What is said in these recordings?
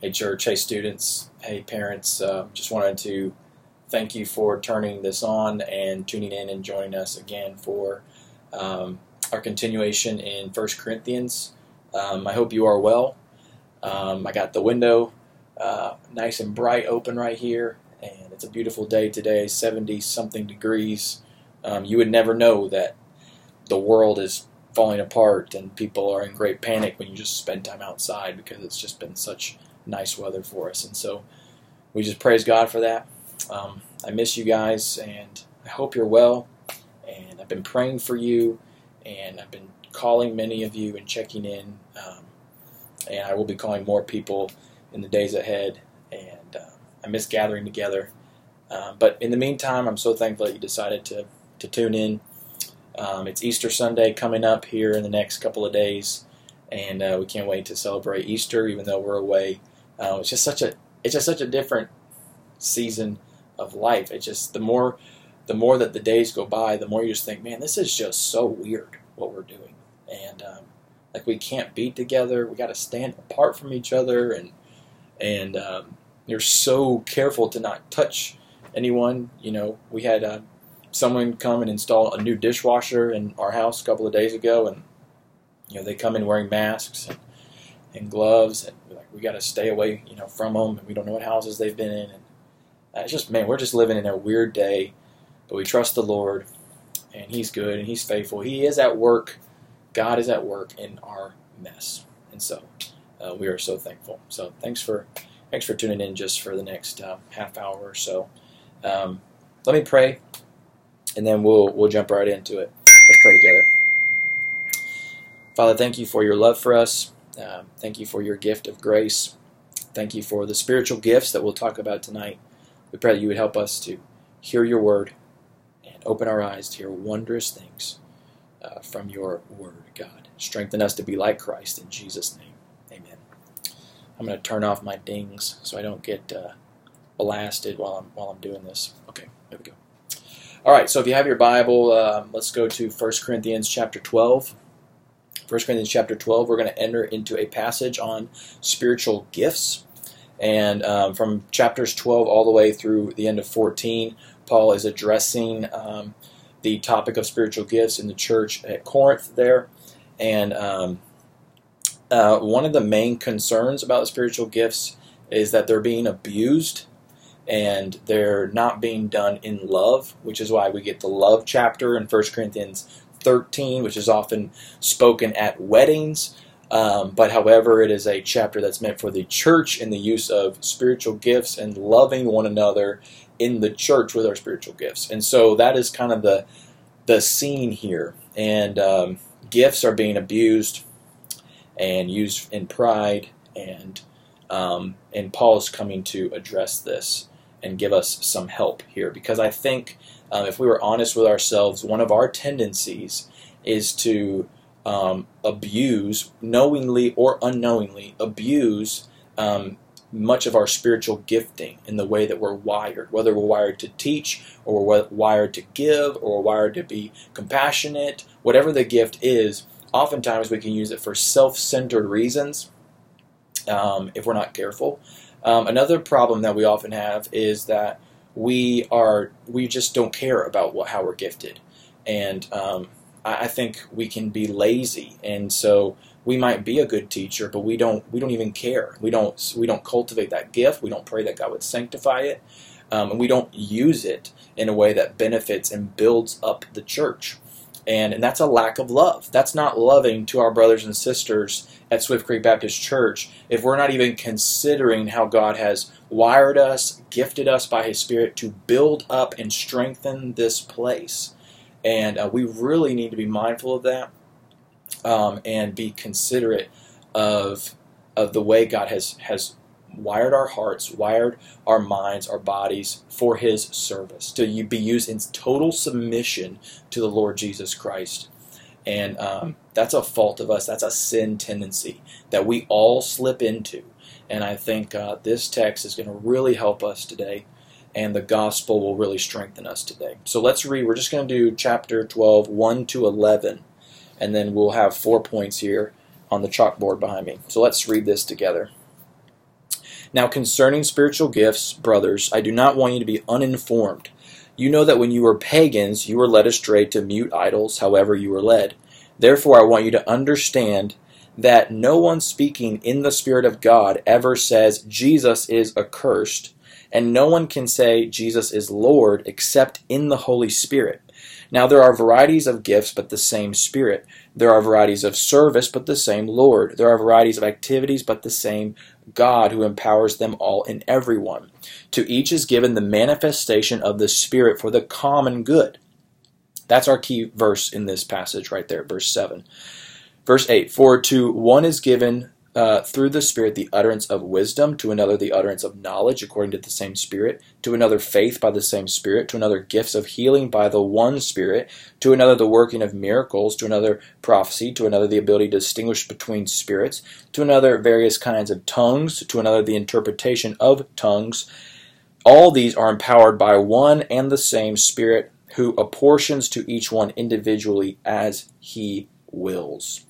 Hey, church. Hey, students. Hey, parents. Uh, just wanted to thank you for turning this on and tuning in and joining us again for um, our continuation in First Corinthians. Um, I hope you are well. Um, I got the window uh, nice and bright open right here, and it's a beautiful day today 70 something degrees. Um, you would never know that the world is falling apart and people are in great panic when you just spend time outside because it's just been such nice weather for us. And so we just praise God for that. Um, I miss you guys, and I hope you're well. And I've been praying for you, and I've been calling many of you and checking in. Um, and I will be calling more people in the days ahead. And uh, I miss gathering together. Uh, but in the meantime, I'm so thankful that you decided to, to tune in. Um, it's Easter Sunday coming up here in the next couple of days, and uh, we can't wait to celebrate Easter, even though we're away uh, it's just such a it's just such a different season of life. It just the more the more that the days go by, the more you just think, man, this is just so weird what we're doing, and um, like we can't be together. We got to stand apart from each other, and and um, you're so careful to not touch anyone. You know, we had uh, someone come and install a new dishwasher in our house a couple of days ago, and you know they come in wearing masks and, and gloves, and we got to stay away, you know, from them, and we don't know what houses they've been in. And it's just, man, we're just living in a weird day, but we trust the Lord, and He's good and He's faithful. He is at work. God is at work in our mess, and so uh, we are so thankful. So thanks for thanks for tuning in just for the next uh, half hour or so. Um, let me pray, and then we'll we'll jump right into it. Let's pray together. Father, thank you for your love for us. Um, thank you for your gift of grace. Thank you for the spiritual gifts that we'll talk about tonight. We pray that you would help us to hear your word and open our eyes to hear wondrous things uh, from your word, God. Strengthen us to be like Christ in Jesus' name. Amen. I'm going to turn off my dings so I don't get uh, blasted while I'm while I'm doing this. Okay, there we go. All right, so if you have your Bible, um, let's go to 1 Corinthians chapter 12. 1 Corinthians chapter 12, we're going to enter into a passage on spiritual gifts. And um, from chapters 12 all the way through the end of 14, Paul is addressing um, the topic of spiritual gifts in the church at Corinth there. And um, uh, one of the main concerns about spiritual gifts is that they're being abused and they're not being done in love, which is why we get the love chapter in 1 Corinthians 13, which is often spoken at weddings. Um, but however, it is a chapter that's meant for the church in the use of spiritual gifts and loving one another in the church with our spiritual gifts. And so that is kind of the the scene here. And um, gifts are being abused and used in pride, and um, and Paul is coming to address this and give us some help here because I think um, if we were honest with ourselves, one of our tendencies is to um, abuse, knowingly or unknowingly, abuse um, much of our spiritual gifting in the way that we're wired, whether we're wired to teach or we're wired to give or we're wired to be compassionate, whatever the gift is, oftentimes we can use it for self centered reasons um, if we're not careful. Um, another problem that we often have is that we are we just don't care about what, how we're gifted, and um, I, I think we can be lazy, and so we might be a good teacher, but we don't we don't even care. We don't we don't cultivate that gift. We don't pray that God would sanctify it, um, and we don't use it in a way that benefits and builds up the church. And, and that's a lack of love. That's not loving to our brothers and sisters at Swift Creek Baptist Church if we're not even considering how God has wired us, gifted us by His Spirit to build up and strengthen this place. And uh, we really need to be mindful of that um, and be considerate of, of the way God has, has wired our hearts, wired our minds, our bodies for His service, to you be used in total submission to the Lord Jesus Christ. And um, that's a fault of us. That's a sin tendency that we all slip into. And I think uh, this text is going to really help us today, and the gospel will really strengthen us today. So let's read. We're just going to do chapter 12, 1 to 11, and then we'll have four points here on the chalkboard behind me. So let's read this together. Now, concerning spiritual gifts, brothers, I do not want you to be uninformed. You know that when you were pagans, you were led astray to mute idols, however you were led. Therefore, I want you to understand that no one speaking in the Spirit of God ever says Jesus is accursed, and no one can say Jesus is Lord except in the Holy Spirit. Now there are varieties of gifts, but the same Spirit. There are varieties of service, but the same Lord. There are varieties of activities, but the same God who empowers them all in everyone. To each is given the manifestation of the Spirit for the common good. That's our key verse in this passage right there, verse 7. Verse 8 For to one is given uh, through the Spirit the utterance of wisdom, to another the utterance of knowledge according to the same Spirit, to another faith by the same Spirit, to another gifts of healing by the one Spirit, to another the working of miracles, to another prophecy, to another the ability to distinguish between spirits, to another various kinds of tongues, to another the interpretation of tongues. All these are empowered by one and the same Spirit, who apportions to each one individually as he wills.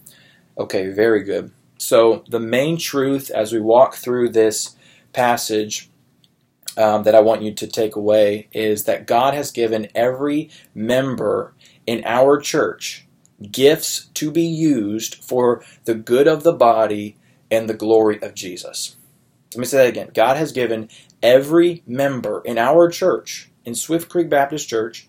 Okay, very good. So, the main truth as we walk through this passage um, that I want you to take away is that God has given every member in our church gifts to be used for the good of the body and the glory of Jesus. Let me say that again. God has given every member in our church, in Swift Creek Baptist Church,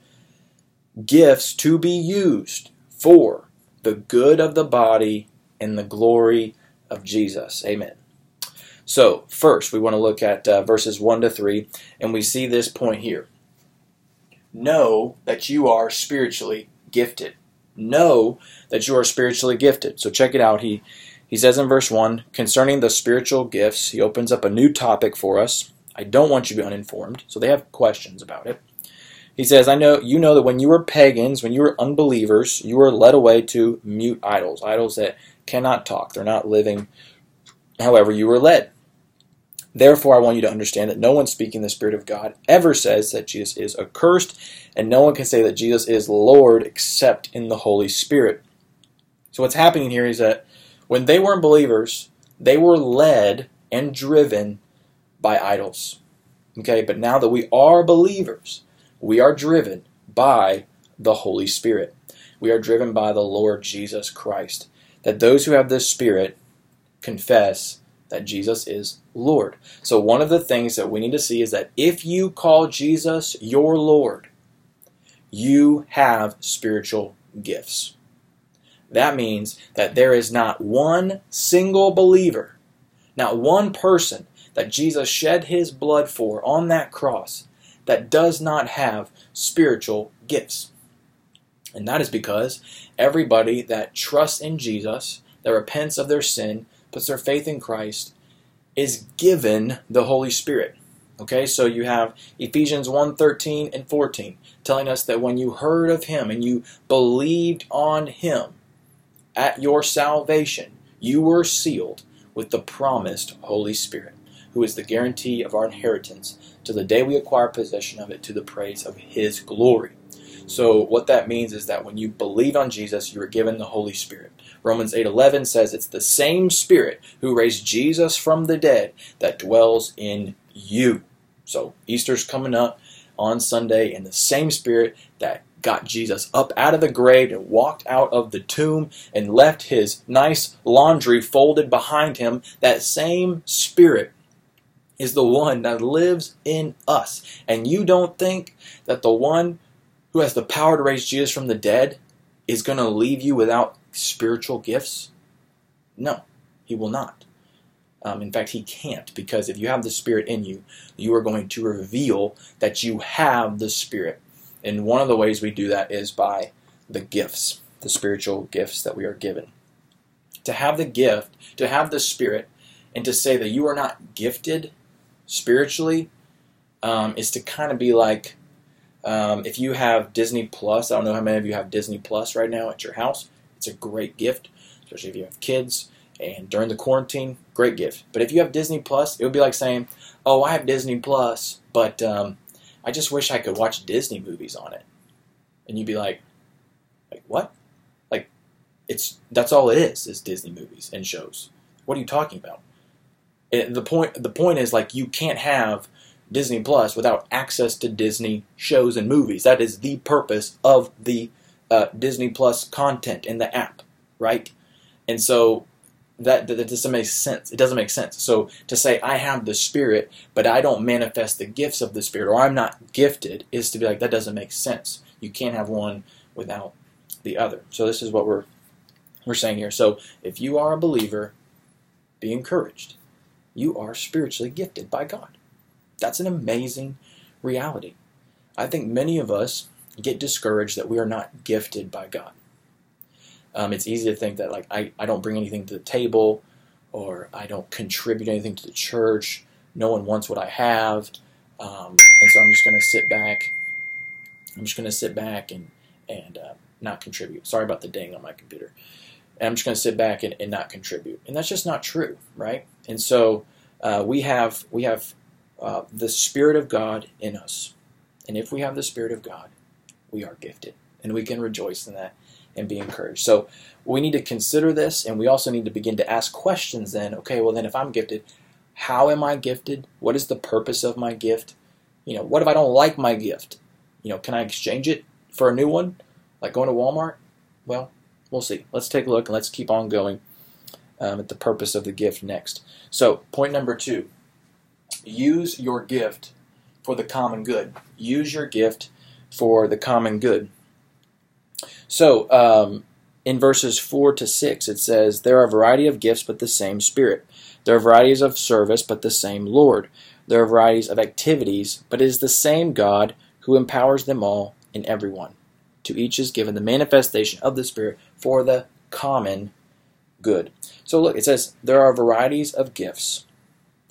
gifts to be used for the good of the body and the glory of Jesus. Amen. So, first, we want to look at uh, verses 1 to 3, and we see this point here. Know that you are spiritually gifted. Know that you are spiritually gifted. So, check it out. He, he says in verse 1 concerning the spiritual gifts, he opens up a new topic for us. I don't want you to be uninformed. So, they have questions about it. He says, I know you know that when you were pagans, when you were unbelievers, you were led away to mute idols, idols that cannot talk. They're not living however you were led. Therefore, I want you to understand that no one speaking the Spirit of God ever says that Jesus is accursed, and no one can say that Jesus is Lord except in the Holy Spirit. So, what's happening here is that when they weren't believers, they were led and driven by idols. Okay, but now that we are believers, we are driven by the Holy Spirit. We are driven by the Lord Jesus Christ that those who have this Spirit confess that Jesus is Lord. So, one of the things that we need to see is that if you call Jesus your Lord, you have spiritual gifts. That means that there is not one single believer, not one person that Jesus shed his blood for on that cross that does not have spiritual gifts. And that is because everybody that trusts in Jesus, that repents of their sin, puts their faith in Christ, is given the Holy Spirit. Okay, so you have Ephesians 1 13 and 14 telling us that when you heard of Him and you believed on Him at your salvation, you were sealed with the promised Holy Spirit, who is the guarantee of our inheritance to the day we acquire possession of it to the praise of His glory. So what that means is that when you believe on Jesus, you are given the Holy Spirit. Romans 8:11 says it's the same Spirit who raised Jesus from the dead that dwells in you. So Easter's coming up on Sunday and the same Spirit that got Jesus up out of the grave and walked out of the tomb and left his nice laundry folded behind him, that same Spirit is the one that lives in us. And you don't think that the one who has the power to raise Jesus from the dead is going to leave you without spiritual gifts? No, he will not. Um, in fact, he can't, because if you have the Spirit in you, you are going to reveal that you have the Spirit. And one of the ways we do that is by the gifts, the spiritual gifts that we are given. To have the gift, to have the Spirit, and to say that you are not gifted spiritually um, is to kind of be like um, if you have Disney Plus, I don't know how many of you have Disney Plus right now at your house. It's a great gift, especially if you have kids. And during the quarantine, great gift. But if you have Disney Plus, it would be like saying, "Oh, I have Disney Plus, but um, I just wish I could watch Disney movies on it." And you'd be like, "Like what? Like it's that's all it is is Disney movies and shows. What are you talking about?" And the point the point is like you can't have Disney Plus without access to Disney shows and movies. That is the purpose of the uh, Disney Plus content in the app, right? And so that, that doesn't make sense. It doesn't make sense. So to say I have the Spirit, but I don't manifest the gifts of the Spirit, or I'm not gifted, is to be like that doesn't make sense. You can't have one without the other. So this is what we're we're saying here. So if you are a believer, be encouraged. You are spiritually gifted by God. That's an amazing reality. I think many of us get discouraged that we are not gifted by God. Um, it's easy to think that like I, I don't bring anything to the table or I don't contribute anything to the church. No one wants what I have. Um, and so I'm just going to sit back. I'm just going to sit back and, and uh, not contribute. Sorry about the ding on my computer. And I'm just going to sit back and, and, not contribute. And that's just not true, right? And so uh, we have we have uh, the Spirit of God in us. And if we have the Spirit of God, we are gifted. And we can rejoice in that and be encouraged. So we need to consider this, and we also need to begin to ask questions then. Okay, well, then if I'm gifted, how am I gifted? What is the purpose of my gift? You know, what if I don't like my gift? You know, can I exchange it for a new one? Like going to Walmart? Well, we'll see. Let's take a look and let's keep on going um, at the purpose of the gift next. So, point number two use your gift for the common good. Use your gift for the common good. So, um, in verses 4 to 6, it says, There are a variety of gifts, but the same Spirit. There are varieties of service, but the same Lord. There are varieties of activities, but it is the same God who empowers them all in everyone. To each is given the manifestation of the Spirit for the common good. So look, it says, There are varieties of gifts.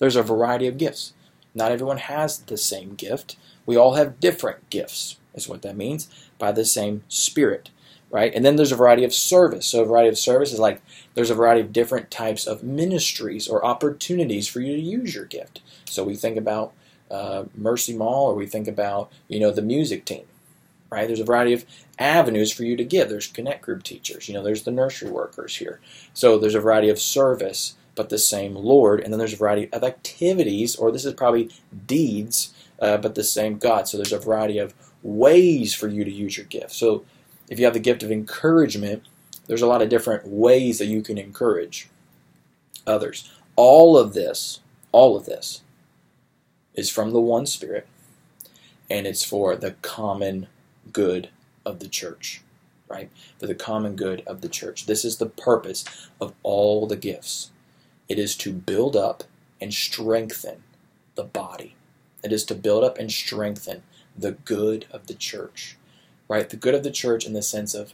There's a variety of gifts. Not everyone has the same gift. We all have different gifts, is what that means, by the same Spirit, right? And then there's a variety of service. So, a variety of service is like there's a variety of different types of ministries or opportunities for you to use your gift. So, we think about uh, Mercy Mall or we think about, you know, the music team, right? There's a variety of avenues for you to give. There's connect group teachers, you know, there's the nursery workers here. So, there's a variety of service but the same Lord. And then there's a variety of activities, or this is probably deeds, uh, but the same God. So there's a variety of ways for you to use your gift. So if you have the gift of encouragement, there's a lot of different ways that you can encourage others. All of this, all of this is from the one Spirit, and it's for the common good of the church, right? For the common good of the church. This is the purpose of all the gifts. It is to build up and strengthen the body. It is to build up and strengthen the good of the church, right? The good of the church in the sense of,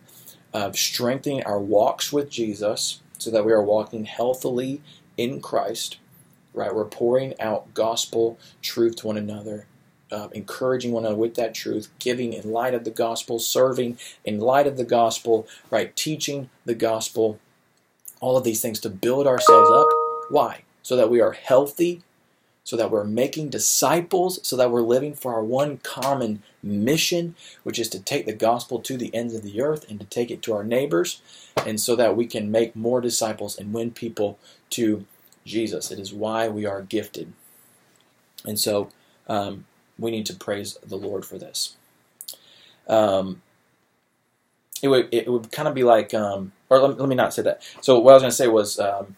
of strengthening our walks with Jesus so that we are walking healthily in Christ, right? We're pouring out gospel truth to one another, uh, encouraging one another with that truth, giving in light of the gospel, serving in light of the gospel, right? Teaching the gospel, all of these things to build ourselves up why? So that we are healthy, so that we're making disciples, so that we're living for our one common mission, which is to take the gospel to the ends of the earth and to take it to our neighbors, and so that we can make more disciples and win people to Jesus. It is why we are gifted. And so um, we need to praise the Lord for this. Um, it would it would kind of be like, um, or let, let, me not say that. So what I was going to say was um,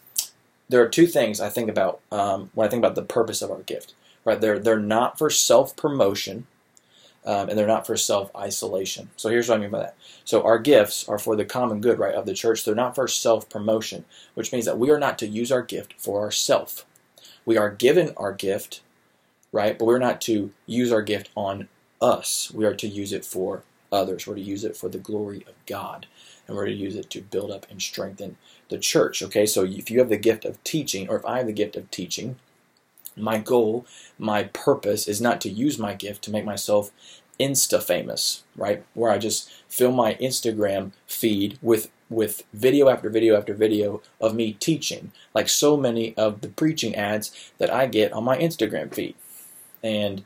there are two things I think about um, when I think about the purpose of our gift. Right? They're they're not for self promotion, um, and they're not for self isolation. So here's what I mean by that. So our gifts are for the common good, right, of the church. They're not for self promotion, which means that we are not to use our gift for ourself. We are given our gift, right, but we're not to use our gift on us. We are to use it for others. We're to use it for the glory of God, and we're to use it to build up and strengthen the church. Okay, so if you have the gift of teaching, or if I have the gift of teaching, my goal, my purpose is not to use my gift to make myself insta famous, right? Where I just fill my Instagram feed with with video after video after video of me teaching, like so many of the preaching ads that I get on my Instagram feed. And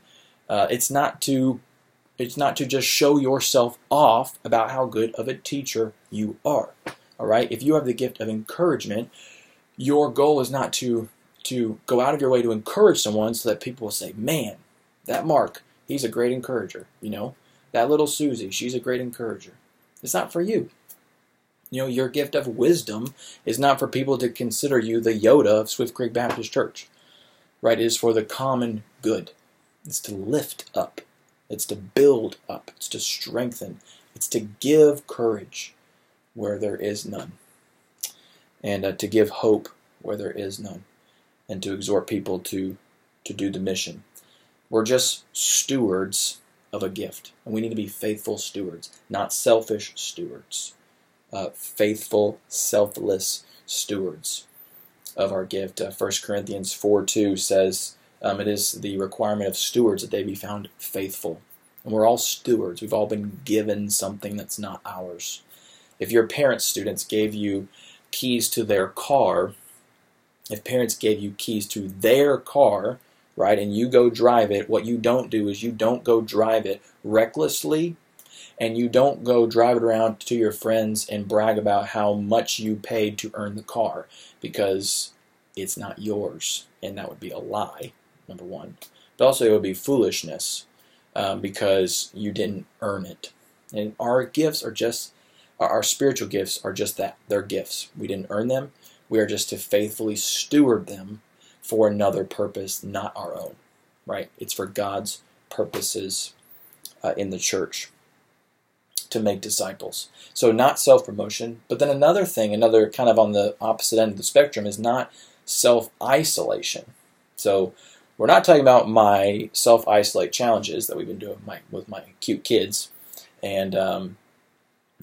uh, it's not to it's not to just show yourself off about how good of a teacher you are. All right? If you have the gift of encouragement, your goal is not to to go out of your way to encourage someone so that people will say, man, that Mark, he's a great encourager. You know, that little Susie, she's a great encourager. It's not for you. You know, your gift of wisdom is not for people to consider you the Yoda of Swift Creek Baptist Church. Right? It is for the common good. It's to lift up. It's to build up. It's to strengthen. It's to give courage where there is none. And uh, to give hope where there is none. And to exhort people to, to do the mission. We're just stewards of a gift. And we need to be faithful stewards, not selfish stewards. Uh, faithful, selfless stewards of our gift. Uh, 1 Corinthians 4 2 says um, it is the requirement of stewards that they be found faithful. And we're all stewards. We've all been given something that's not ours. If your parents' students gave you keys to their car, if parents gave you keys to their car, right, and you go drive it, what you don't do is you don't go drive it recklessly and you don't go drive it around to your friends and brag about how much you paid to earn the car because it's not yours and that would be a lie number one. But also it would be foolishness um, because you didn't earn it. And our gifts are just our spiritual gifts are just that they're gifts we didn't earn them we are just to faithfully steward them for another purpose not our own right it's for god's purposes uh, in the church to make disciples. So, not self promotion. But then another thing, another kind of on the opposite end of the spectrum, is not self isolation. So, we're not talking about my self isolate challenges that we've been doing my, with my cute kids. And, um,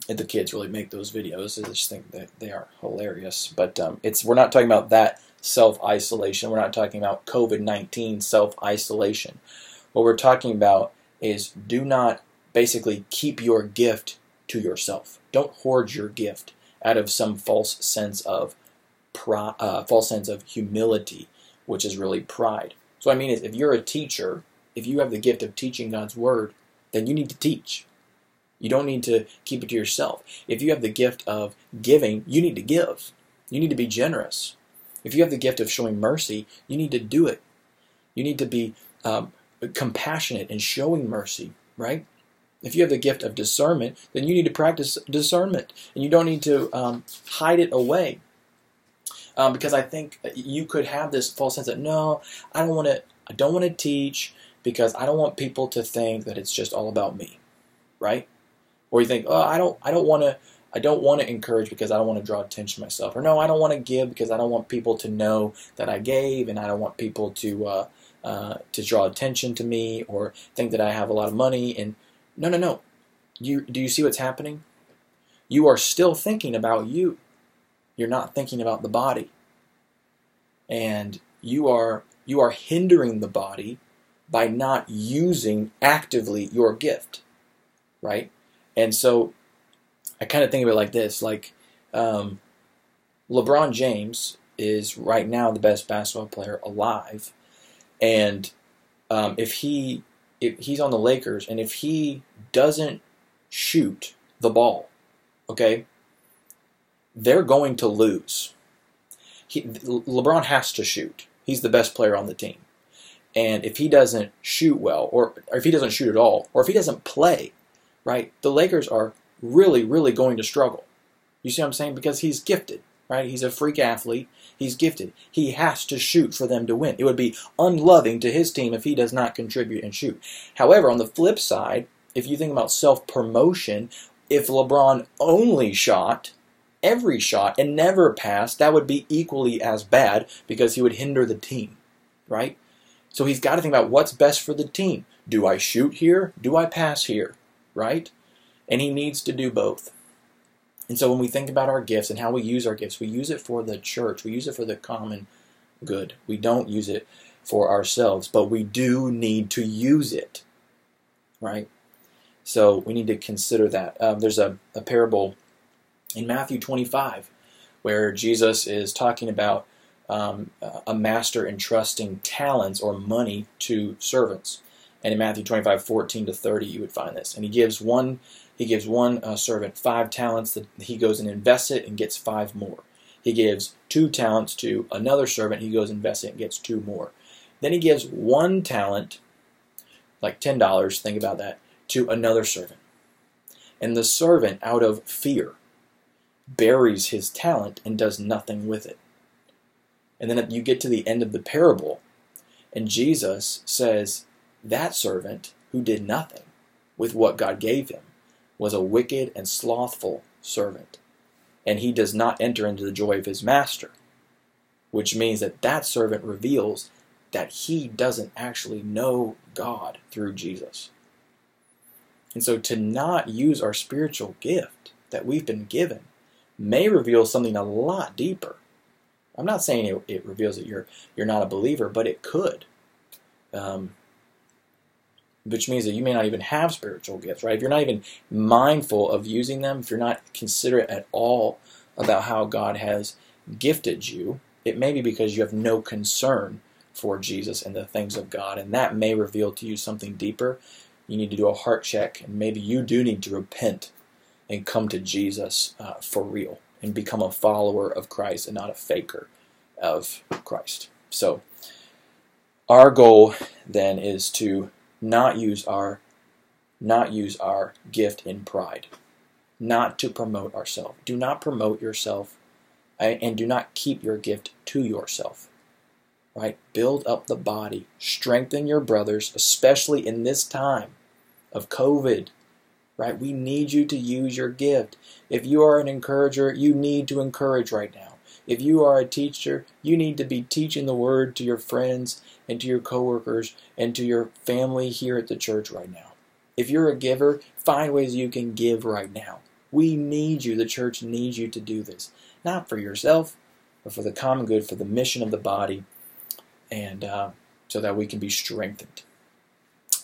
the kids really make those videos. I just think that they are hilarious. But um, it's we're not talking about that self isolation. We're not talking about COVID 19 self isolation. What we're talking about is do not basically keep your gift to yourself. Don't hoard your gift out of some false sense of pri- uh, false sense of humility, which is really pride. So I mean is if you're a teacher, if you have the gift of teaching God's word, then you need to teach. You don't need to keep it to yourself. If you have the gift of giving, you need to give. You need to be generous. If you have the gift of showing mercy, you need to do it. You need to be um, compassionate and showing mercy, right? If you have the gift of discernment, then you need to practice discernment, and you don't need to um, hide it away. Um, because I think you could have this false sense that no, I don't want to. I don't want to teach because I don't want people to think that it's just all about me, right? Or you think, oh, I don't, I don't want to. I don't want to encourage because I don't want to draw attention to myself. Or no, I don't want to give because I don't want people to know that I gave, and I don't want people to uh, uh, to draw attention to me or think that I have a lot of money. And no, no, no. You, do you see what's happening? You are still thinking about you. You're not thinking about the body. And you are you are hindering the body by not using actively your gift. Right? And so I kind of think of it like this like um, LeBron James is right now the best basketball player alive. And um, if he if he's on the Lakers and if he doesn't shoot the ball, okay, they're going to lose. He, LeBron has to shoot. He's the best player on the team. And if he doesn't shoot well, or, or if he doesn't shoot at all, or if he doesn't play, right, the Lakers are really, really going to struggle. You see what I'm saying? Because he's gifted, right? He's a freak athlete. He's gifted. He has to shoot for them to win. It would be unloving to his team if he does not contribute and shoot. However, on the flip side, if you think about self promotion, if LeBron only shot every shot and never passed, that would be equally as bad because he would hinder the team, right? So he's got to think about what's best for the team. Do I shoot here? Do I pass here? Right? And he needs to do both. And so when we think about our gifts and how we use our gifts, we use it for the church, we use it for the common good. We don't use it for ourselves, but we do need to use it, right? So we need to consider that. Um, there's a, a parable in Matthew 25 where Jesus is talking about um, a master entrusting talents or money to servants. And in Matthew 25, 14 to 30, you would find this. And he gives one he gives one uh, servant five talents. That he goes and invests it and gets five more. He gives two talents to another servant. He goes invest it and gets two more. Then he gives one talent, like $10, think about that, to another servant. And the servant, out of fear, buries his talent and does nothing with it. And then you get to the end of the parable, and Jesus says, That servant who did nothing with what God gave him was a wicked and slothful servant, and he does not enter into the joy of his master. Which means that that servant reveals that he doesn't actually know God through Jesus. And so to not use our spiritual gift that we've been given may reveal something a lot deeper. I'm not saying it, it reveals that you're you're not a believer, but it could. Um, which means that you may not even have spiritual gifts, right? If you're not even mindful of using them, if you're not considerate at all about how God has gifted you, it may be because you have no concern for Jesus and the things of God, and that may reveal to you something deeper. You need to do a heart check, and maybe you do need to repent and come to Jesus uh, for real and become a follower of Christ and not a faker of Christ. So, our goal then is to not use our not use our gift in pride, not to promote ourselves. Do not promote yourself and do not keep your gift to yourself. Right? Build up the body, strengthen your brothers, especially in this time of COVID right? We need you to use your gift. If you are an encourager, you need to encourage right now. If you are a teacher, you need to be teaching the word to your friends and to your coworkers and to your family here at the church right now. If you're a giver, find ways you can give right now. We need you. The church needs you to do this. Not for yourself, but for the common good, for the mission of the body, and uh, so that we can be strengthened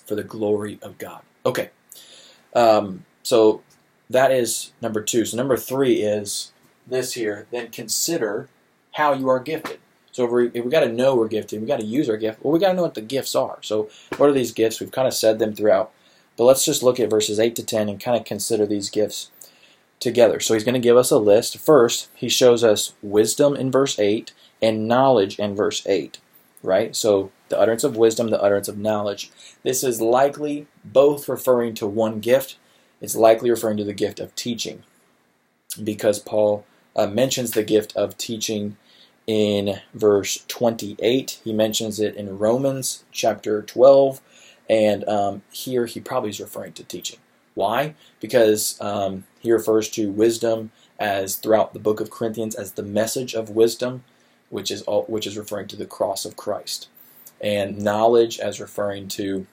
for the glory of God. Okay. Um, so that is number two. So number three is this here. Then consider how you are gifted. So if we, if we got to know we're gifted, we got to use our gift. Well, we got to know what the gifts are. So what are these gifts? We've kind of said them throughout, but let's just look at verses eight to ten and kind of consider these gifts together. So he's going to give us a list. First, he shows us wisdom in verse eight and knowledge in verse eight. Right. So the utterance of wisdom, the utterance of knowledge. This is likely both referring to one gift. It's likely referring to the gift of teaching because Paul uh, mentions the gift of teaching in verse 28. He mentions it in Romans chapter 12, and um, here he probably is referring to teaching. Why? Because um, he refers to wisdom as throughout the book of Corinthians as the message of wisdom, which is all, which is referring to the cross of Christ and knowledge as referring to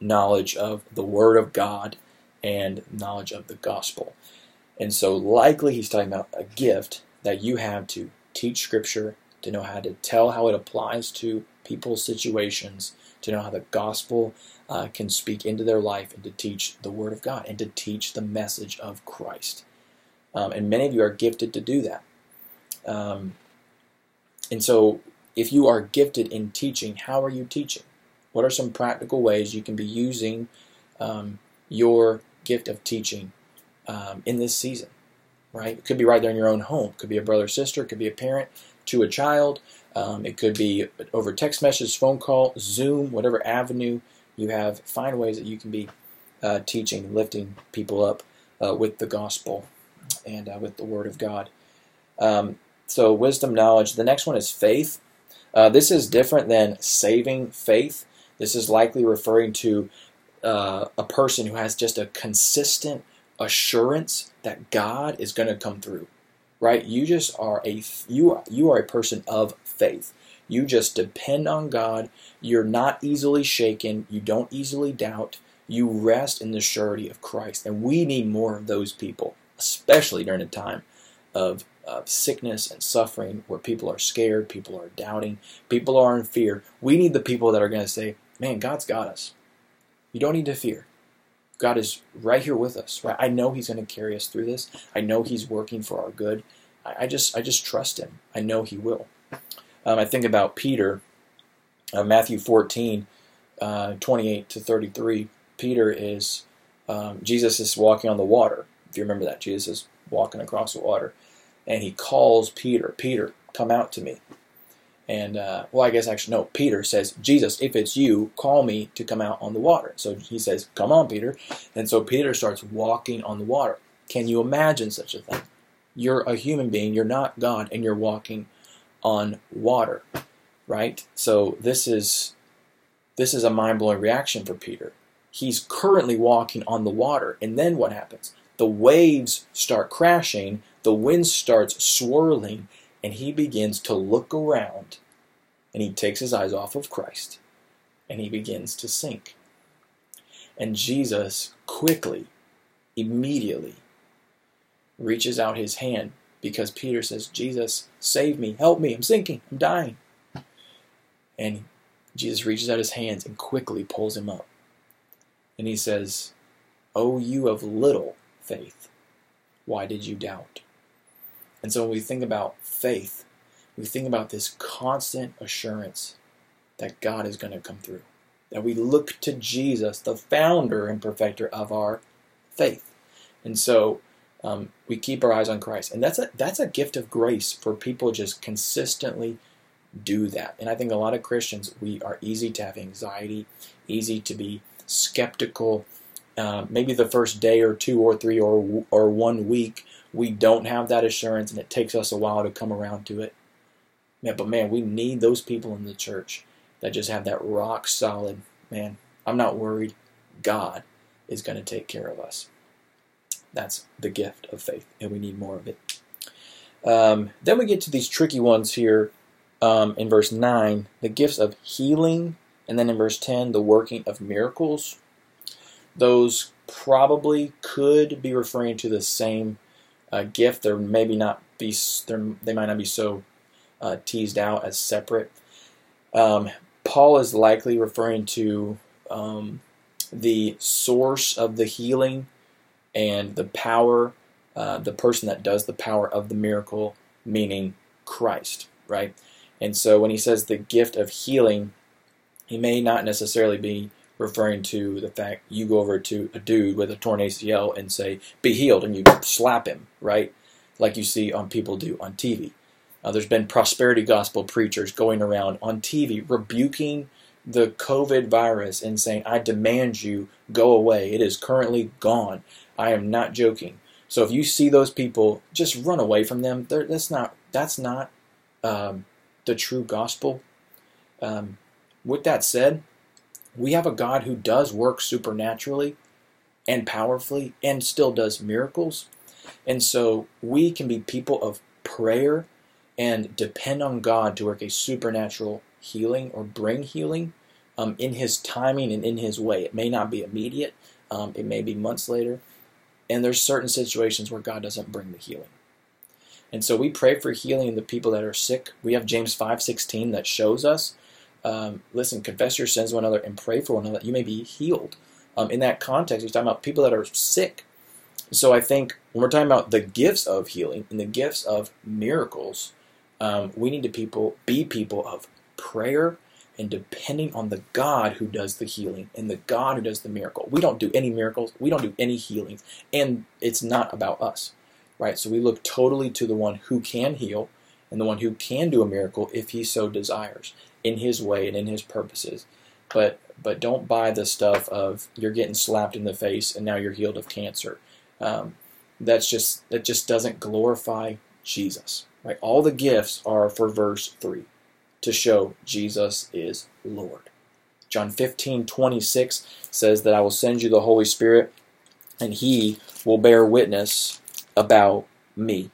knowledge of the Word of God and knowledge of the gospel. And so, likely, he's talking about a gift that you have to teach Scripture, to know how to tell how it applies to people's situations, to know how the gospel uh, can speak into their life, and to teach the Word of God, and to teach the message of Christ. Um, and many of you are gifted to do that. Um, and so, if you are gifted in teaching, how are you teaching? What are some practical ways you can be using um, your gift of teaching um, in this season? Right? It could be right there in your own home. It could be a brother, sister. It could be a parent to a child. Um, it could be over text message, phone call, Zoom, whatever avenue you have. Find ways that you can be uh, teaching, lifting people up uh, with the gospel and uh, with the Word of God. Um, so, wisdom, knowledge. The next one is faith. Uh, this is different than saving faith. This is likely referring to uh, a person who has just a consistent assurance that God is going to come through. Right? You just are a you are, you are a person of faith. You just depend on God. You're not easily shaken. You don't easily doubt. You rest in the surety of Christ. And we need more of those people, especially during a time of of sickness and suffering where people are scared, people are doubting, people are in fear. We need the people that are going to say, man, God's got us. You don't need to fear. God is right here with us. Right? I know He's going to carry us through this. I know He's working for our good. I, I just, I just trust Him. I know He will. Um, I think about Peter, uh, Matthew 14, uh, 28 to 33. Peter is, um, Jesus is walking on the water. If you remember that, Jesus is walking across the water and he calls Peter, Peter, come out to me. And, uh, well, I guess actually, no, Peter says, Jesus, if it's you, call me to come out on the water. So he says, Come on, Peter. And so Peter starts walking on the water. Can you imagine such a thing? You're a human being, you're not God, and you're walking on water, right? So this is this is a mind-blowing reaction for Peter. He's currently walking on the water, and then what happens? The waves start crashing, the wind starts swirling, and he begins to look around and he takes his eyes off of Christ and he begins to sink. And Jesus quickly, immediately, reaches out his hand because Peter says, Jesus, save me, help me, I'm sinking, I'm dying. And Jesus reaches out his hands and quickly pulls him up. And he says, Oh, you of little faith, why did you doubt? And so when we think about faith, we think about this constant assurance that God is going to come through. That we look to Jesus, the founder and perfecter of our faith. And so um, we keep our eyes on Christ. And that's a, that's a gift of grace for people just consistently do that. And I think a lot of Christians, we are easy to have anxiety, easy to be skeptical. Uh, maybe the first day or two or three or or one week, we don't have that assurance and it takes us a while to come around to it. Man, but man, we need those people in the church that just have that rock solid, man, I'm not worried. God is going to take care of us. That's the gift of faith, and we need more of it. Um, then we get to these tricky ones here um, in verse 9 the gifts of healing, and then in verse 10, the working of miracles. Those probably could be referring to the same uh, gift. They're maybe not be they might not be so uh, teased out as separate. Um, Paul is likely referring to um, the source of the healing and the power, uh, the person that does the power of the miracle, meaning Christ, right? And so when he says the gift of healing, he may not necessarily be referring to the fact you go over to a dude with a torn ACL and say, be healed, and you slap him, right? Like you see on people do on TV. Uh, there's been prosperity gospel preachers going around on TV rebuking the COVID virus and saying, I demand you go away. It is currently gone. I am not joking. So if you see those people, just run away from them. They're, that's not that's not um, the true gospel. Um, with that said, we have a God who does work supernaturally and powerfully and still does miracles. And so we can be people of prayer and depend on God to work a supernatural healing or bring healing um, in His timing and in His way. It may not be immediate, um, it may be months later. And there's certain situations where God doesn't bring the healing. And so we pray for healing in the people that are sick. We have James 5:16 that shows us um, listen, confess your sins to one another and pray for one another. You may be healed. Um, in that context, he's talking about people that are sick. So I think when we're talking about the gifts of healing and the gifts of miracles, um, we need to people be people of prayer and depending on the God who does the healing and the God who does the miracle. We don't do any miracles. We don't do any healings, and it's not about us, right? So we look totally to the one who can heal and the one who can do a miracle if he so desires in his way and in his purposes. But but don't buy the stuff of you're getting slapped in the face and now you're healed of cancer. Um, that's just that just doesn't glorify Jesus. Right? All the gifts are for verse three to show Jesus is Lord. John 15, 26 says that I will send you the Holy Spirit and he will bear witness about me.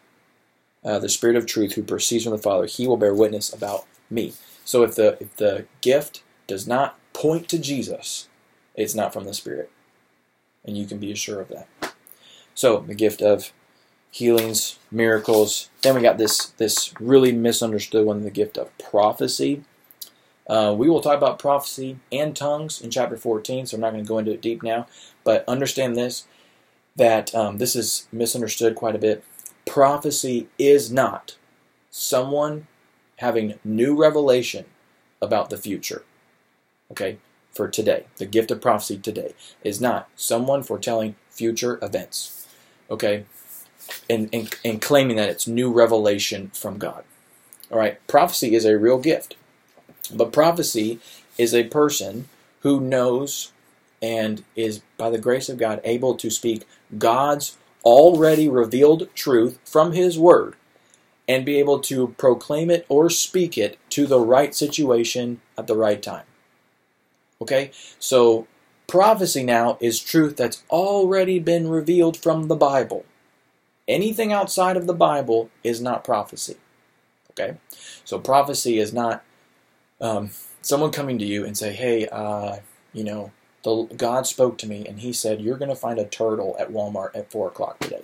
Uh, the Spirit of truth who proceeds from the Father, he will bear witness about me. So if the if the gift does not point to Jesus, it's not from the Spirit. And you can be assured of that. So the gift of healings, miracles. Then we got this this really misunderstood one, the gift of prophecy. Uh, we will talk about prophecy and tongues in chapter 14, so I'm not going to go into it deep now. But understand this that um, this is misunderstood quite a bit. Prophecy is not someone having new revelation about the future. Okay? For today. The gift of prophecy today is not someone foretelling future events. Okay? and, and, and claiming that it's new revelation from God. All right, prophecy is a real gift, but prophecy is a person who knows and is, by the grace of God, able to speak God's already revealed truth from His Word and be able to proclaim it or speak it to the right situation at the right time. Okay? So, prophecy now is truth that's already been revealed from the Bible. Anything outside of the Bible is not prophecy. Okay? So, prophecy is not um, someone coming to you and say, hey, uh, you know, the, God spoke to me and he said, You're going to find a turtle at Walmart at 4 o'clock today.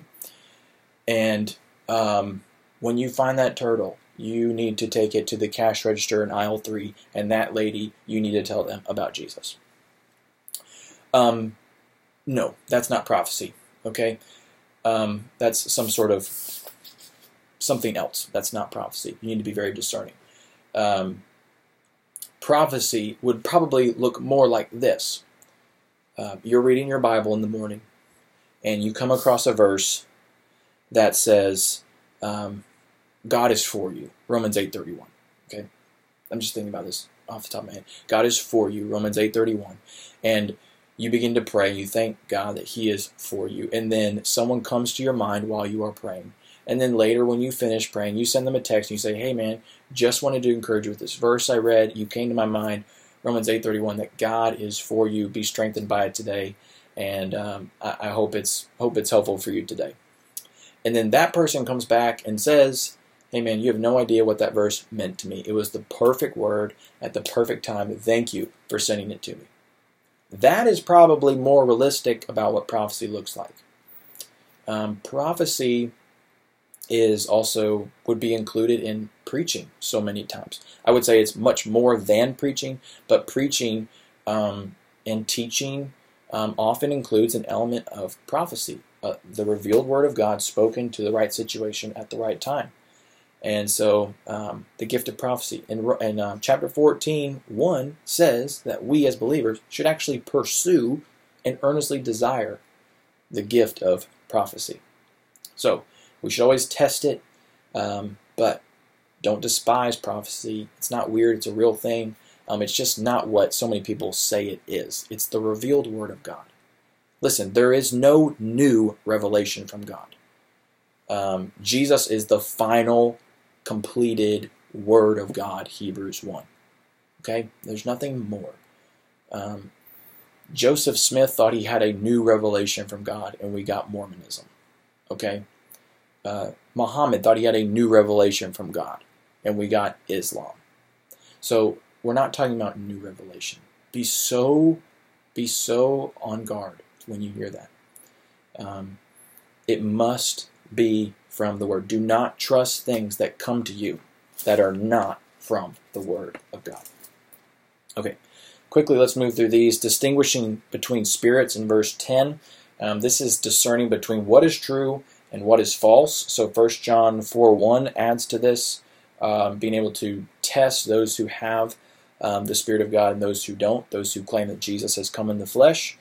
And um, when you find that turtle, you need to take it to the cash register in aisle 3, and that lady, you need to tell them about Jesus. Um, no, that's not prophecy, okay? Um, that's some sort of something else. That's not prophecy. You need to be very discerning. Um, prophecy would probably look more like this uh, you're reading your Bible in the morning, and you come across a verse that says, um, "God is for you." Romans eight thirty one. Okay, I'm just thinking about this off the top of my head. God is for you. Romans eight thirty one, and you begin to pray. You thank God that He is for you, and then someone comes to your mind while you are praying. And then later, when you finish praying, you send them a text and you say, "Hey, man, just wanted to encourage you with this verse I read. You came to my mind. Romans 8:31 that God is for you. Be strengthened by it today, and um, I, I hope it's hope it's helpful for you today. And then that person comes back and says, "Hey man, you have no idea what that verse meant to me. It was the perfect word at the perfect time. Thank you for sending it to me." That is probably more realistic about what prophecy looks like. Um, prophecy is also would be included in preaching so many times. I would say it's much more than preaching, but preaching um, and teaching um, often includes an element of prophecy, uh, the revealed word of God spoken to the right situation at the right time. And so um, the gift of prophecy in, in uh, chapter 14, 1 says that we as believers should actually pursue and earnestly desire the gift of prophecy. So we should always test it, um, but don't despise prophecy. It's not weird, it's a real thing. Um, it's just not what so many people say it is. It's the revealed Word of God. Listen, there is no new revelation from God. Um, Jesus is the final, completed Word of God, Hebrews 1. Okay? There's nothing more. Um, Joseph Smith thought he had a new revelation from God, and we got Mormonism. Okay? uh, Muhammad thought he had a new revelation from God, and we got Islam. So we're not talking about new revelation. Be so, be so on guard when you hear that. Um, it must be from the Word. Do not trust things that come to you that are not from the Word of God. Okay, quickly let's move through these. Distinguishing between spirits in verse 10. Um, this is discerning between what is true and what is false. So 1 John 4 1 adds to this, um, being able to test those who have um, the Spirit of God and those who don't. Those who claim that Jesus has come in the flesh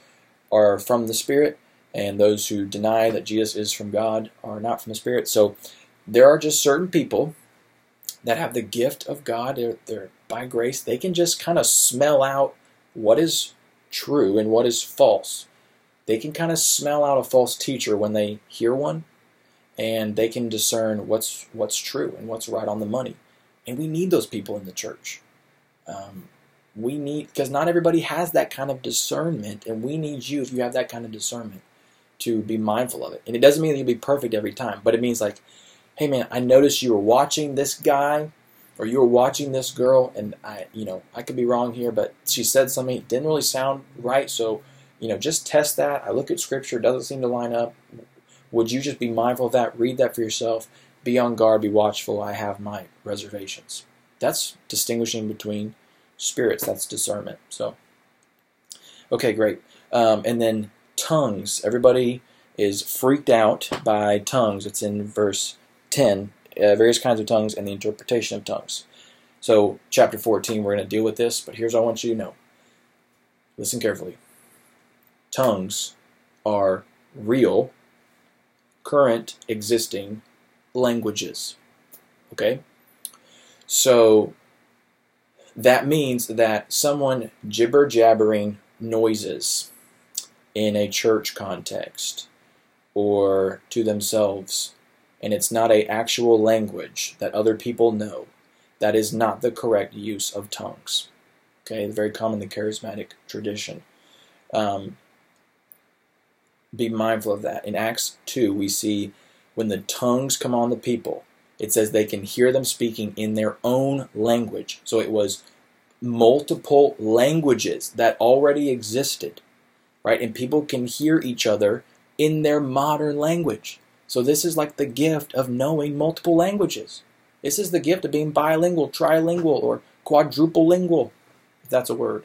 are from the Spirit, and those who deny that Jesus is from God are not from the Spirit. So there are just certain people that have the gift of God. They're, they're by grace. They can just kind of smell out what is true and what is false. They can kind of smell out a false teacher when they hear one and they can discern what's what's true and what's right on the money. And we need those people in the church. Um, we need because not everybody has that kind of discernment, and we need you if you have that kind of discernment to be mindful of it. And it doesn't mean that you'll be perfect every time, but it means like, hey man, I noticed you were watching this guy or you were watching this girl, and I, you know, I could be wrong here, but she said something didn't really sound right, so you know, just test that. I look at scripture, doesn't seem to line up. Would you just be mindful of that? Read that for yourself. Be on guard, be watchful. I have my reservations. That's distinguishing between spirits. That's discernment. So, okay, great. Um, and then tongues. Everybody is freaked out by tongues. It's in verse 10. Uh, various kinds of tongues and the interpretation of tongues. So, chapter 14, we're going to deal with this, but here's what I want you to know. Listen carefully. Tongues are real current existing languages. Okay? So that means that someone gibber jabbering noises in a church context or to themselves and it's not a actual language that other people know that is not the correct use of tongues. Okay very common in the charismatic tradition. Um, be mindful of that. In acts 2 we see when the tongues come on the people it says they can hear them speaking in their own language so it was multiple languages that already existed right? And people can hear each other in their modern language. So this is like the gift of knowing multiple languages. This is the gift of being bilingual, trilingual, or quadruple lingual, if that's a word.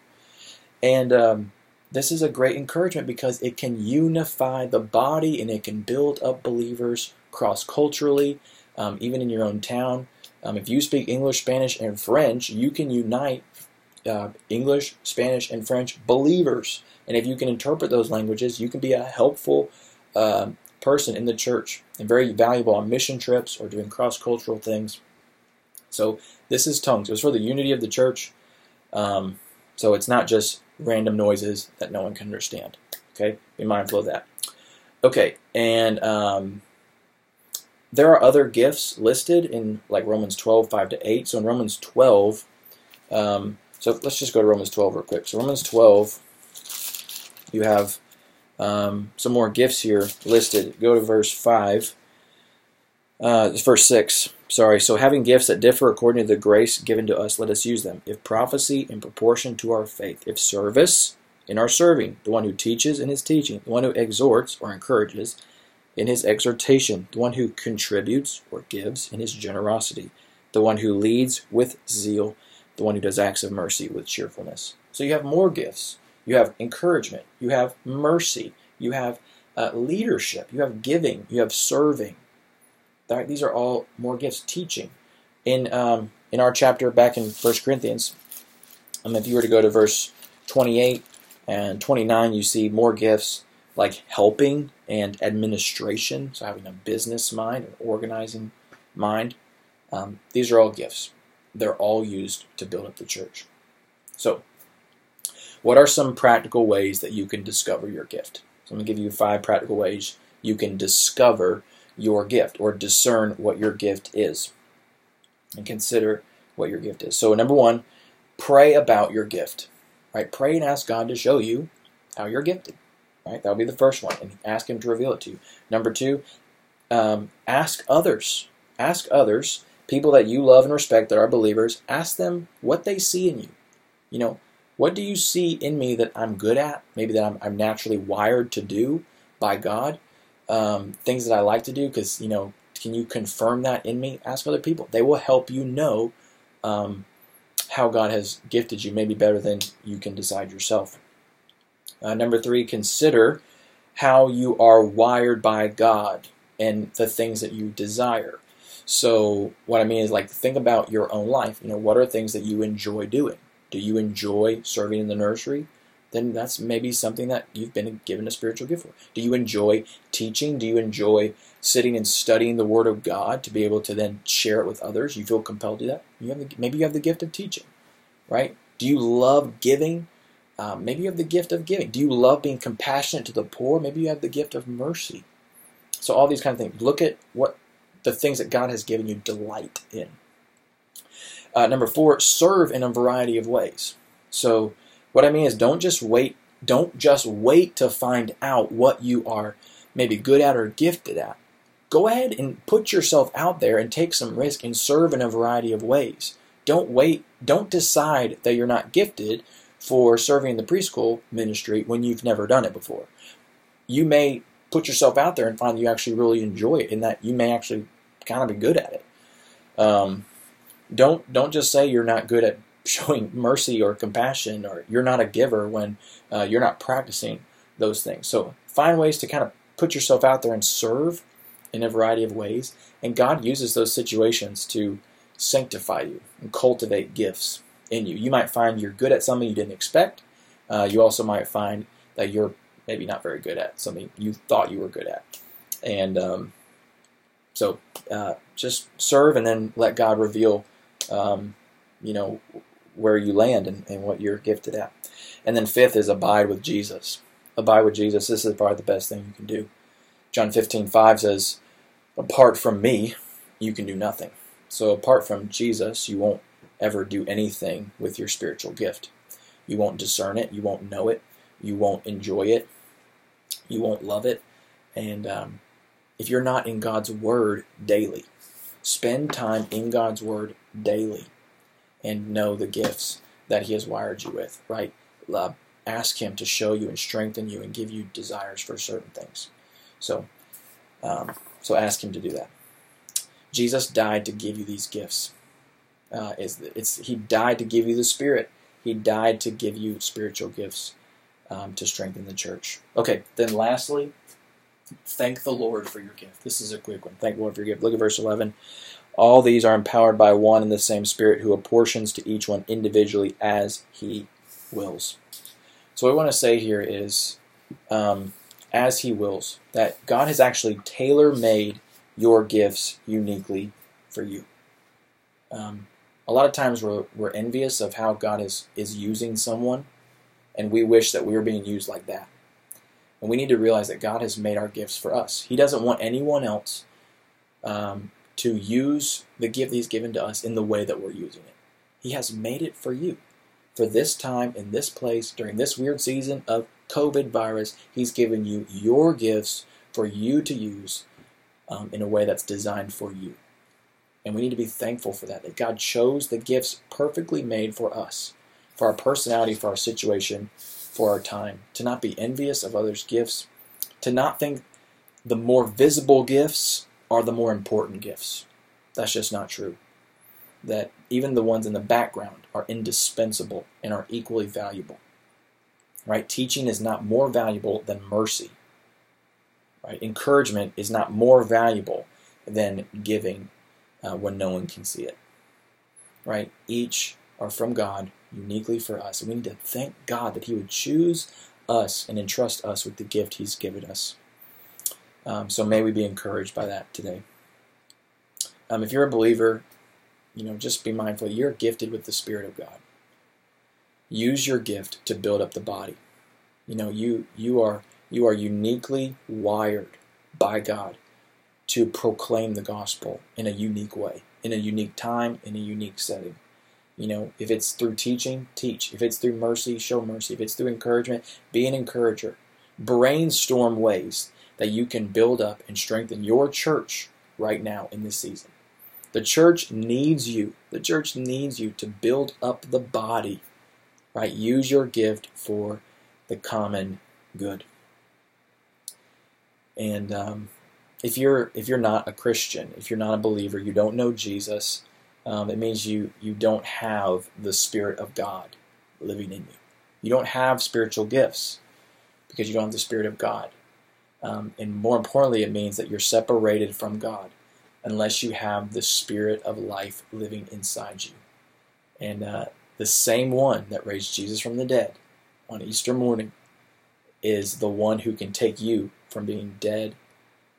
And um, this is a great encouragement because it can unify the body and it can build up believers cross culturally, um, even in your own town. Um, if you speak English, Spanish, and French, you can unite uh, English, Spanish, and French believers and if you can interpret those languages, you can be a helpful uh, person in the church and very valuable on mission trips or doing cross cultural things. So this is tongues. It was for the unity of the church. Um, so it's not just random noises that no one can understand. Okay, be mindful of that. Okay, and um, there are other gifts listed in like Romans 12, 5 to 8. So in Romans 12, um, so let's just go to Romans 12 real quick. So Romans 12, you have um, some more gifts here listed. Go to verse 5. Uh, verse 6. Sorry. So, having gifts that differ according to the grace given to us, let us use them. If prophecy, in proportion to our faith. If service, in our serving. The one who teaches in his teaching. The one who exhorts or encourages in his exhortation. The one who contributes or gives in his generosity. The one who leads with zeal. The one who does acts of mercy with cheerfulness. So, you have more gifts you have encouragement, you have mercy, you have uh, leadership, you have giving, you have serving. That, these are all more gifts. Teaching. In um, in our chapter back in 1 Corinthians, um, if you were to go to verse 28 and 29, you see more gifts like helping and administration, so having a business mind, an organizing mind. Um, these are all gifts. They're all used to build up the church. So, what are some practical ways that you can discover your gift? So I'm going to give you five practical ways you can discover your gift or discern what your gift is and consider what your gift is. So number 1, pray about your gift. Right? Pray and ask God to show you how you're gifted. Right? That'll be the first one and ask him to reveal it to you. Number 2, um, ask others. Ask others, people that you love and respect that are believers, ask them what they see in you. You know, what do you see in me that I'm good at? Maybe that I'm, I'm naturally wired to do by God. Um, things that I like to do, because, you know, can you confirm that in me? Ask other people. They will help you know um, how God has gifted you, maybe better than you can decide yourself. Uh, number three, consider how you are wired by God and the things that you desire. So, what I mean is, like, think about your own life. You know, what are things that you enjoy doing? Do you enjoy serving in the nursery? Then that's maybe something that you've been given a spiritual gift for. Do you enjoy teaching? Do you enjoy sitting and studying the Word of God to be able to then share it with others? You feel compelled to do that? You have the, maybe you have the gift of teaching, right? Do you love giving? Um, maybe you have the gift of giving. Do you love being compassionate to the poor? Maybe you have the gift of mercy. So all these kind of things. Look at what the things that God has given you delight in. Uh, number four, serve in a variety of ways. So what I mean is don't just wait don't just wait to find out what you are maybe good at or gifted at. Go ahead and put yourself out there and take some risk and serve in a variety of ways. Don't wait, don't decide that you're not gifted for serving in the preschool ministry when you've never done it before. You may put yourself out there and find you actually really enjoy it and that you may actually kind of be good at it. Um, don't don't just say you're not good at showing mercy or compassion or you're not a giver when uh, you're not practicing those things. So find ways to kind of put yourself out there and serve in a variety of ways, and God uses those situations to sanctify you and cultivate gifts in you. You might find you're good at something you didn't expect. Uh, you also might find that you're maybe not very good at something you thought you were good at. And um, so uh, just serve and then let God reveal, um, you know, where you land and, and what you're gifted at. And then fifth is abide with Jesus. Abide with Jesus. This is probably the best thing you can do. John 15, 5 says, Apart from me, you can do nothing. So apart from Jesus, you won't ever do anything with your spiritual gift. You won't discern it. You won't know it. You won't enjoy it. You won't love it. And um, if you're not in God's Word daily, spend time in God's Word daily and know the gifts that He has wired you with, right? Uh, ask Him to show you and strengthen you and give you desires for certain things. So, um, so ask Him to do that. Jesus died to give you these gifts. Uh, it's, it's, he died to give you the Spirit. He died to give you spiritual gifts um, to strengthen the church. Okay, then lastly, thank the Lord for your gift. This is a quick one. Thank the Lord for your gift. Look at verse 11. All these are empowered by one and the same Spirit who apportions to each one individually as he wills. So, what I want to say here is, um, as he wills, that God has actually tailor made your gifts uniquely for you. Um, a lot of times we're, we're envious of how God is, is using someone, and we wish that we were being used like that. And we need to realize that God has made our gifts for us. He doesn't want anyone else um, to use the gift He's given to us in the way that we're using it. He has made it for you. For this time, in this place, during this weird season of COVID virus, He's given you your gifts for you to use um, in a way that's designed for you. And we need to be thankful for that, that God chose the gifts perfectly made for us, for our personality, for our situation, for our time. To not be envious of others' gifts, to not think the more visible gifts are the more important gifts. That's just not true. That even the ones in the background are indispensable and are equally valuable. Right? Teaching is not more valuable than mercy. Right? Encouragement is not more valuable than giving uh, when no one can see it. Right? Each are from God, uniquely for us. And we need to thank God that He would choose us and entrust us with the gift He's given us. Um, so may we be encouraged by that today. Um, if you're a believer, you know, just be mindful you're gifted with the Spirit of God. Use your gift to build up the body. You know, you you are you are uniquely wired by God to proclaim the gospel in a unique way, in a unique time, in a unique setting. You know, if it's through teaching, teach. If it's through mercy, show mercy. If it's through encouragement, be an encourager. Brainstorm ways that you can build up and strengthen your church right now in this season. The church needs you. The church needs you to build up the body, right? Use your gift for the common good. And um, if you're if you're not a Christian, if you're not a believer, you don't know Jesus, um, it means you you don't have the Spirit of God living in you. You don't have spiritual gifts because you don't have the Spirit of God. Um, and more importantly, it means that you're separated from God unless you have the Spirit of life living inside you. And uh, the same one that raised Jesus from the dead on Easter morning is the one who can take you from being dead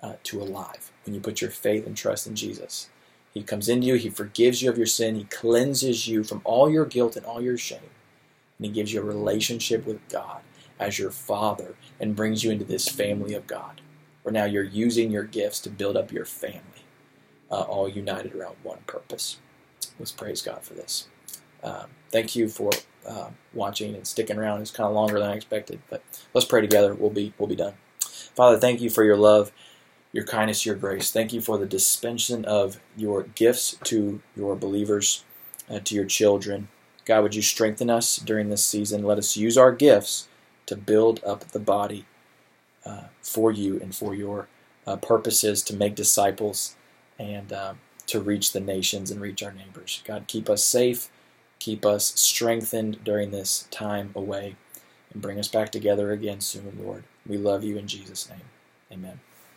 uh, to alive when you put your faith and trust in Jesus. He comes into you, He forgives you of your sin, He cleanses you from all your guilt and all your shame, and He gives you a relationship with God as your Father and brings you into this family of God, where now you're using your gifts to build up your family, uh, all united around one purpose. Let's praise God for this. Um, thank you for uh, watching and sticking around. It's kind of longer than I expected, but let's pray together. We'll be we'll be done. Father, thank you for your love your kindness, your grace. Thank you for the dispensation of your gifts to your believers, uh, to your children. God, would you strengthen us during this season? Let us use our gifts to build up the body uh, for you and for your uh, purposes to make disciples and uh, to reach the nations and reach our neighbors. God, keep us safe, keep us strengthened during this time away, and bring us back together again soon, Lord. We love you in Jesus' name. Amen.